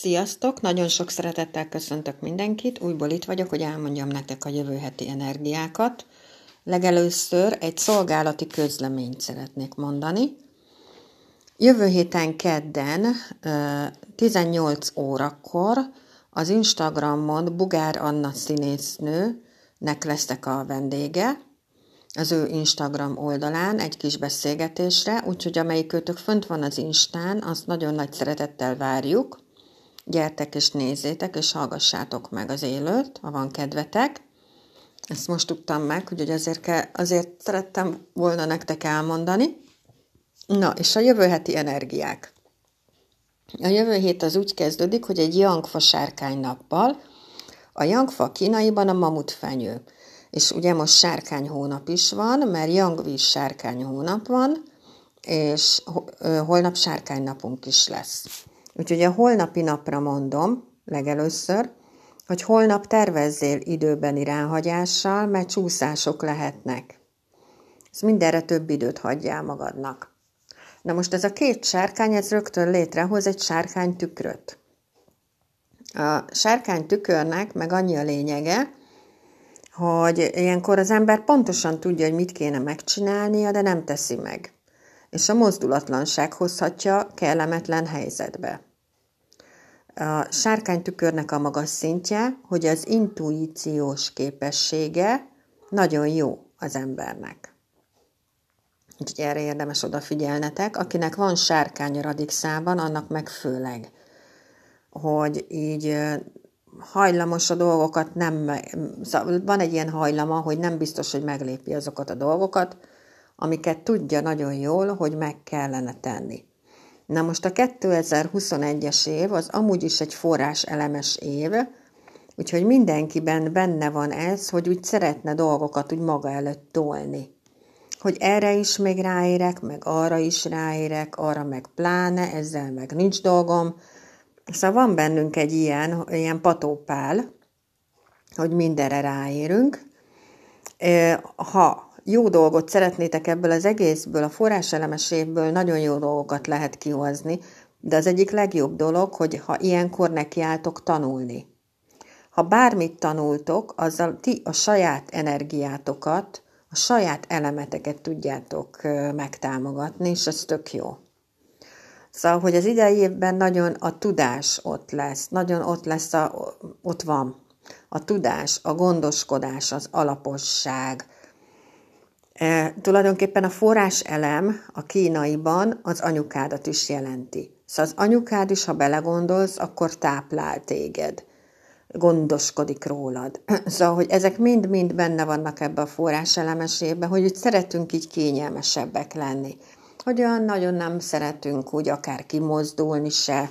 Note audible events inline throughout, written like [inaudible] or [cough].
Sziasztok! Nagyon sok szeretettel köszöntök mindenkit. Újból itt vagyok, hogy elmondjam nektek a jövő heti energiákat. Legelőször egy szolgálati közleményt szeretnék mondani. Jövő héten kedden 18 órakor az Instagramon Bugár Anna színésznőnek leszek a vendége, az ő Instagram oldalán egy kis beszélgetésre, úgyhogy amelyik őtök fönt van az Instán, azt nagyon nagy szeretettel várjuk. Gyertek és nézzétek, és hallgassátok meg az élőt, ha van kedvetek. Ezt most tudtam meg, hogy azért, kell, azért szerettem volna nektek elmondani. Na, és a jövő heti energiák. A jövő hét az úgy kezdődik, hogy egy Yangfa sárkány nappal. A Yangfa kínaiban a mamutfenyő. És ugye most sárkány hónap is van, mert Yangvíz sárkány hónap van, és holnap sárkány napunk is lesz. Úgyhogy a holnapi napra mondom legelőször, hogy holnap tervezzél időbeni ráhagyással, mert csúszások lehetnek. Ez mindenre több időt hagyjál magadnak. Na most ez a két sárkány, ez rögtön létrehoz egy sárkány tükröt. A sárkány tükörnek meg annyi a lényege, hogy ilyenkor az ember pontosan tudja, hogy mit kéne megcsinálnia, de nem teszi meg. És a mozdulatlanság hozhatja kellemetlen helyzetbe. A sárkánytükörnek a magas szintje, hogy az intuíciós képessége nagyon jó az embernek. Úgyhogy erre érdemes odafigyelnetek. Akinek van sárkány a radixában, annak meg főleg, hogy így hajlamos a dolgokat nem, szóval van egy ilyen hajlama, hogy nem biztos, hogy meglépi azokat a dolgokat, amiket tudja nagyon jól, hogy meg kellene tenni. Na most a 2021-es év az amúgy is egy forrás elemes év, úgyhogy mindenkiben benne van ez, hogy úgy szeretne dolgokat úgy maga előtt tolni. Hogy erre is még ráérek, meg arra is ráérek, arra meg pláne, ezzel meg nincs dolgom. Szóval van bennünk egy ilyen, ilyen patópál, hogy mindenre ráérünk. Ha jó dolgot szeretnétek ebből az egészből, a forráselemes évből nagyon jó dolgokat lehet kihozni, de az egyik legjobb dolog, hogy ha ilyenkor nekiálltok tanulni. Ha bármit tanultok, azzal ti a saját energiátokat, a saját elemeteket tudjátok megtámogatni, és ez tök jó. Szóval, hogy az idei évben nagyon a tudás ott lesz, nagyon ott lesz, a, ott van a tudás, a gondoskodás, az alaposság, E, tulajdonképpen a forrás elem a kínaiban az anyukádat is jelenti. Szóval az anyukád is, ha belegondolsz, akkor táplál téged, gondoskodik rólad. [clears throat] Szóval, hogy ezek mind-mind benne vannak ebbe a forrás elemesébe, hogy úgy szeretünk így kényelmesebbek lenni. Hogy olyan nagyon nem szeretünk úgy akár kimozdulni se,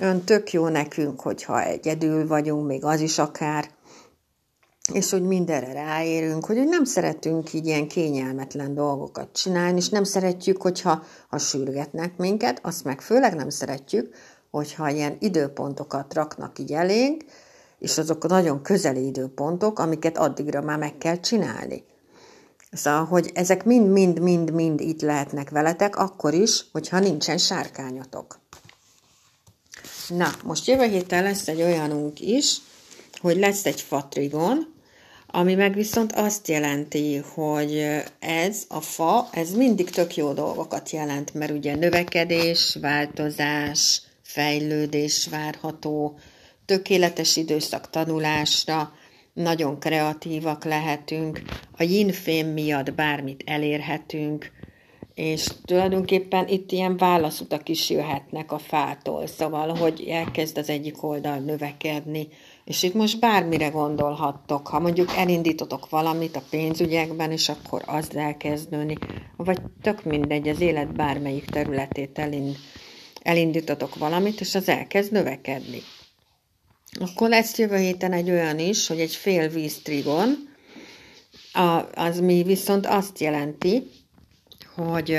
olyan tök jó nekünk, hogyha egyedül vagyunk, még az is akár, és hogy mindenre ráérünk, hogy nem szeretünk így ilyen kényelmetlen dolgokat csinálni, és nem szeretjük, hogyha ha sürgetnek minket, azt meg főleg nem szeretjük, hogyha ilyen időpontokat raknak így elénk, és azok nagyon közeli időpontok, amiket addigra már meg kell csinálni. Szóval, hogy ezek mind-mind-mind-mind itt lehetnek veletek, akkor is, hogyha nincsen sárkányotok. Na, most jövő héten lesz egy olyanunk is, hogy lesz egy fatrigon, ami meg viszont azt jelenti, hogy ez a fa, ez mindig tök jó dolgokat jelent, mert ugye növekedés, változás, fejlődés várható, tökéletes időszak tanulásra, nagyon kreatívak lehetünk, a yin miatt bármit elérhetünk, és tulajdonképpen itt ilyen válaszutak is jöhetnek a fától, szóval, hogy elkezd az egyik oldal növekedni, és itt most bármire gondolhattok, ha mondjuk elindítotok valamit a pénzügyekben, és akkor az elkezd nőni, vagy tök mindegy, az élet bármelyik területét elind, elindítotok valamit, és az elkezd növekedni. Akkor lesz jövő héten egy olyan is, hogy egy fél víz trigon, az mi viszont azt jelenti, hogy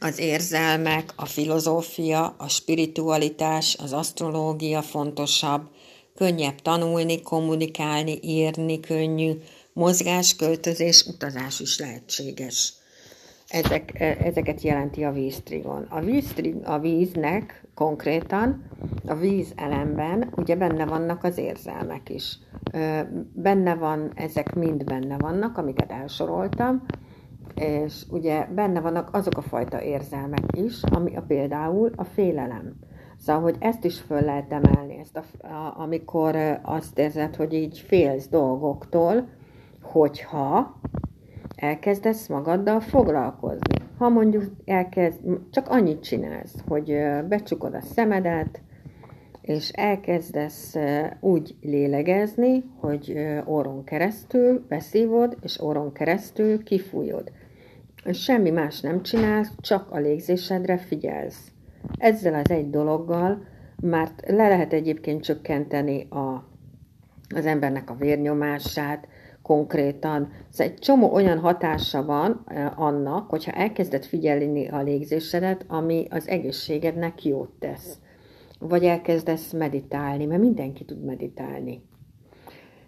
az érzelmek, a filozófia, a spiritualitás, az asztrológia fontosabb, könnyebb tanulni, kommunikálni, írni könnyű, mozgás, költözés, utazás is lehetséges. ezek, ezeket jelenti a víztrigon. A, víztrig, a víznek konkrétan, a víz elemben ugye benne vannak az érzelmek is. Benne van, ezek mind benne vannak, amiket elsoroltam, és ugye benne vannak azok a fajta érzelmek is, ami a, például a félelem. Szóval, hogy ezt is föl lehet emelni, ezt a, a, amikor azt érzed, hogy így félsz dolgoktól, hogyha elkezdesz magaddal foglalkozni. Ha mondjuk elkezd, csak annyit csinálsz, hogy becsukod a szemedet, és elkezdesz úgy lélegezni, hogy orron keresztül beszívod, és orron keresztül kifújod. Semmi más nem csinálsz, csak a légzésedre figyelsz. Ezzel az egy dologgal már le lehet egyébként csökkenteni a, az embernek a vérnyomását, konkrétan. Szóval egy csomó olyan hatása van annak, hogyha elkezded figyelni a légzésedet, ami az egészségednek jót tesz. Vagy elkezdesz meditálni, mert mindenki tud meditálni.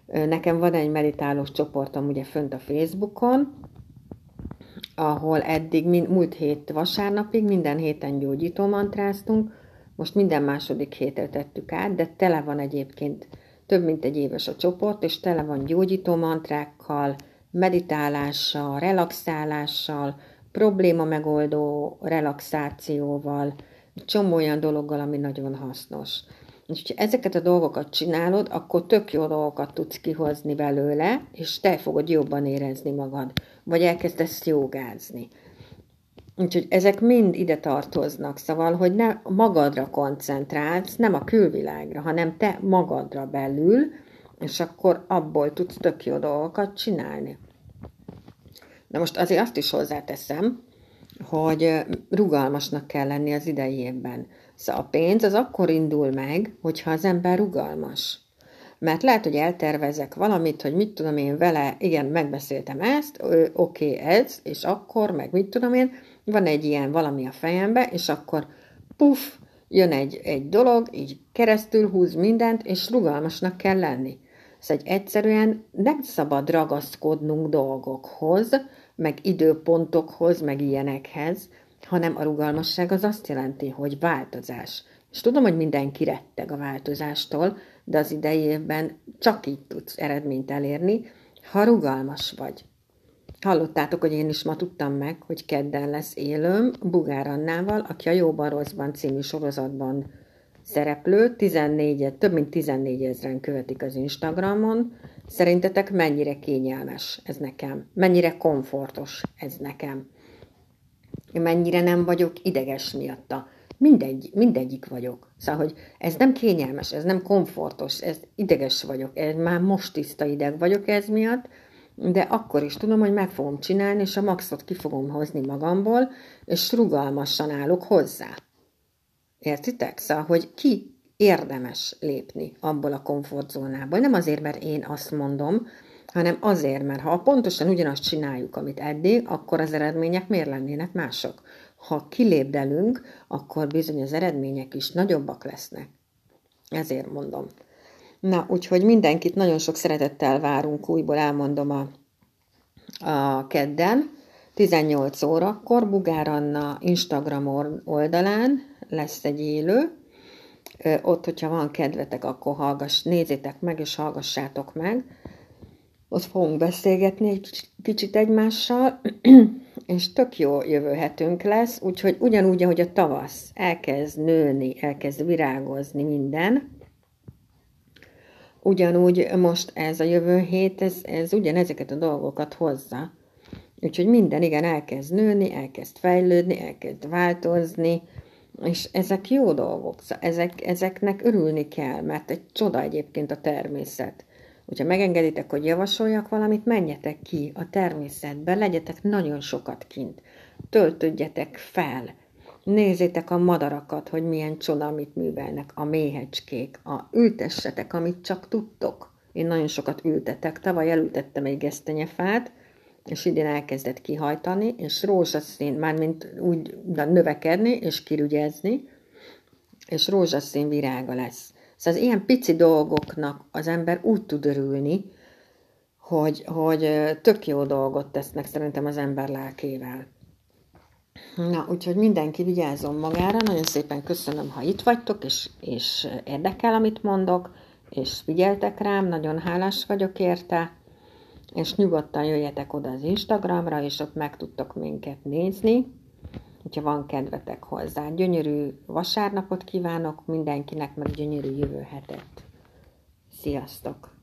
Nekem van egy meditálós csoportom ugye fönt a Facebookon, ahol eddig múlt hét vasárnapig minden héten gyógyító mantráztunk, most minden második hétre tettük át, de tele van egyébként több mint egy éves a csoport, és tele van gyógyító mantrákkal, meditálással, relaxálással, probléma megoldó relaxációval, csomó olyan dologgal, ami nagyon hasznos. És ha ezeket a dolgokat csinálod, akkor tök jó dolgokat tudsz kihozni belőle, és te fogod jobban érezni magad. Vagy elkezdesz jogázni. Úgyhogy ezek mind ide tartoznak, szóval, hogy ne magadra koncentrálsz, nem a külvilágra, hanem te magadra belül, és akkor abból tudsz tök jó dolgokat csinálni. De most azért azt is hozzáteszem, hogy rugalmasnak kell lenni az idei évben. Szóval a pénz az akkor indul meg, hogyha az ember rugalmas. Mert lehet, hogy eltervezek valamit, hogy mit tudom én vele, igen, megbeszéltem ezt, oké, okay, ez, és akkor, meg mit tudom én, van egy ilyen valami a fejembe, és akkor puff, jön egy, egy dolog, így keresztül húz mindent, és rugalmasnak kell lenni. Szóval egyszerűen nem szabad ragaszkodnunk dolgokhoz, meg időpontokhoz, meg ilyenekhez, hanem a rugalmasság az azt jelenti, hogy változás. És tudom, hogy mindenki retteg a változástól, de az idei évben csak így tudsz eredményt elérni, ha rugalmas vagy. Hallottátok, hogy én is ma tudtam meg, hogy kedden lesz élőm Bugár Annával, aki a Jóban Rosszban című sorozatban szereplő, 14, több mint 14 ezeren követik az Instagramon. Szerintetek mennyire kényelmes ez nekem? Mennyire komfortos ez nekem? Mennyire nem vagyok ideges miatta? Mindegy, mindegyik vagyok. Szóval, hogy ez nem kényelmes, ez nem komfortos, ez ideges vagyok, ez már most tiszta ideg vagyok ez miatt, de akkor is tudom, hogy meg fogom csinálni, és a maxot ki fogom hozni magamból, és rugalmasan állok hozzá. Értitek? Szóval, hogy ki érdemes lépni abból a komfortzónából. Nem azért, mert én azt mondom, hanem azért, mert ha pontosan ugyanazt csináljuk, amit eddig, akkor az eredmények miért lennének mások? Ha kilépdelünk, akkor bizony az eredmények is nagyobbak lesznek. Ezért mondom. Na, úgyhogy mindenkit nagyon sok szeretettel várunk, újból elmondom a, a kedden, 18 órakor Bugár Anna Instagram oldalán lesz egy élő, ott, hogyha van kedvetek, akkor hallgass, nézzétek meg, és hallgassátok meg. Ott fogunk beszélgetni egy kicsit egymással, [clears throat] és tök jó jövő lesz, úgyhogy ugyanúgy, ahogy a tavasz elkezd nőni, elkezd virágozni minden, ugyanúgy most ez a jövő hét, ez, ez ugyanezeket a dolgokat hozza. Úgyhogy minden igen elkezd nőni, elkezd fejlődni, elkezd változni, és ezek jó dolgok, ezek, ezeknek örülni kell, mert egy csoda egyébként a természet. Hogyha megengeditek, hogy javasoljak valamit, menjetek ki a természetbe, legyetek nagyon sokat kint, töltödjetek fel, Nézzétek a madarakat, hogy milyen csoda, amit művelnek, a méhecskék, a ültessetek, amit csak tudtok. Én nagyon sokat ültetek, tavaly elültettem egy gesztenyefát, és idén elkezdett kihajtani, és rózsaszín, mármint úgy növekedni és kirügyezni, és rózsaszín virága lesz. Szóval az ilyen pici dolgoknak az ember úgy tud örülni, hogy, hogy tök jó dolgot tesznek szerintem az ember lelkével. Na, úgyhogy mindenki vigyázzon magára, nagyon szépen köszönöm, ha itt vagytok, és, és érdekel, amit mondok, és figyeltek rám, nagyon hálás vagyok érte, és nyugodtan jöjjetek oda az Instagramra, és ott meg tudtok minket nézni, hogyha van kedvetek hozzá. Gyönyörű vasárnapot kívánok mindenkinek, meg gyönyörű jövő hetet. Sziasztok!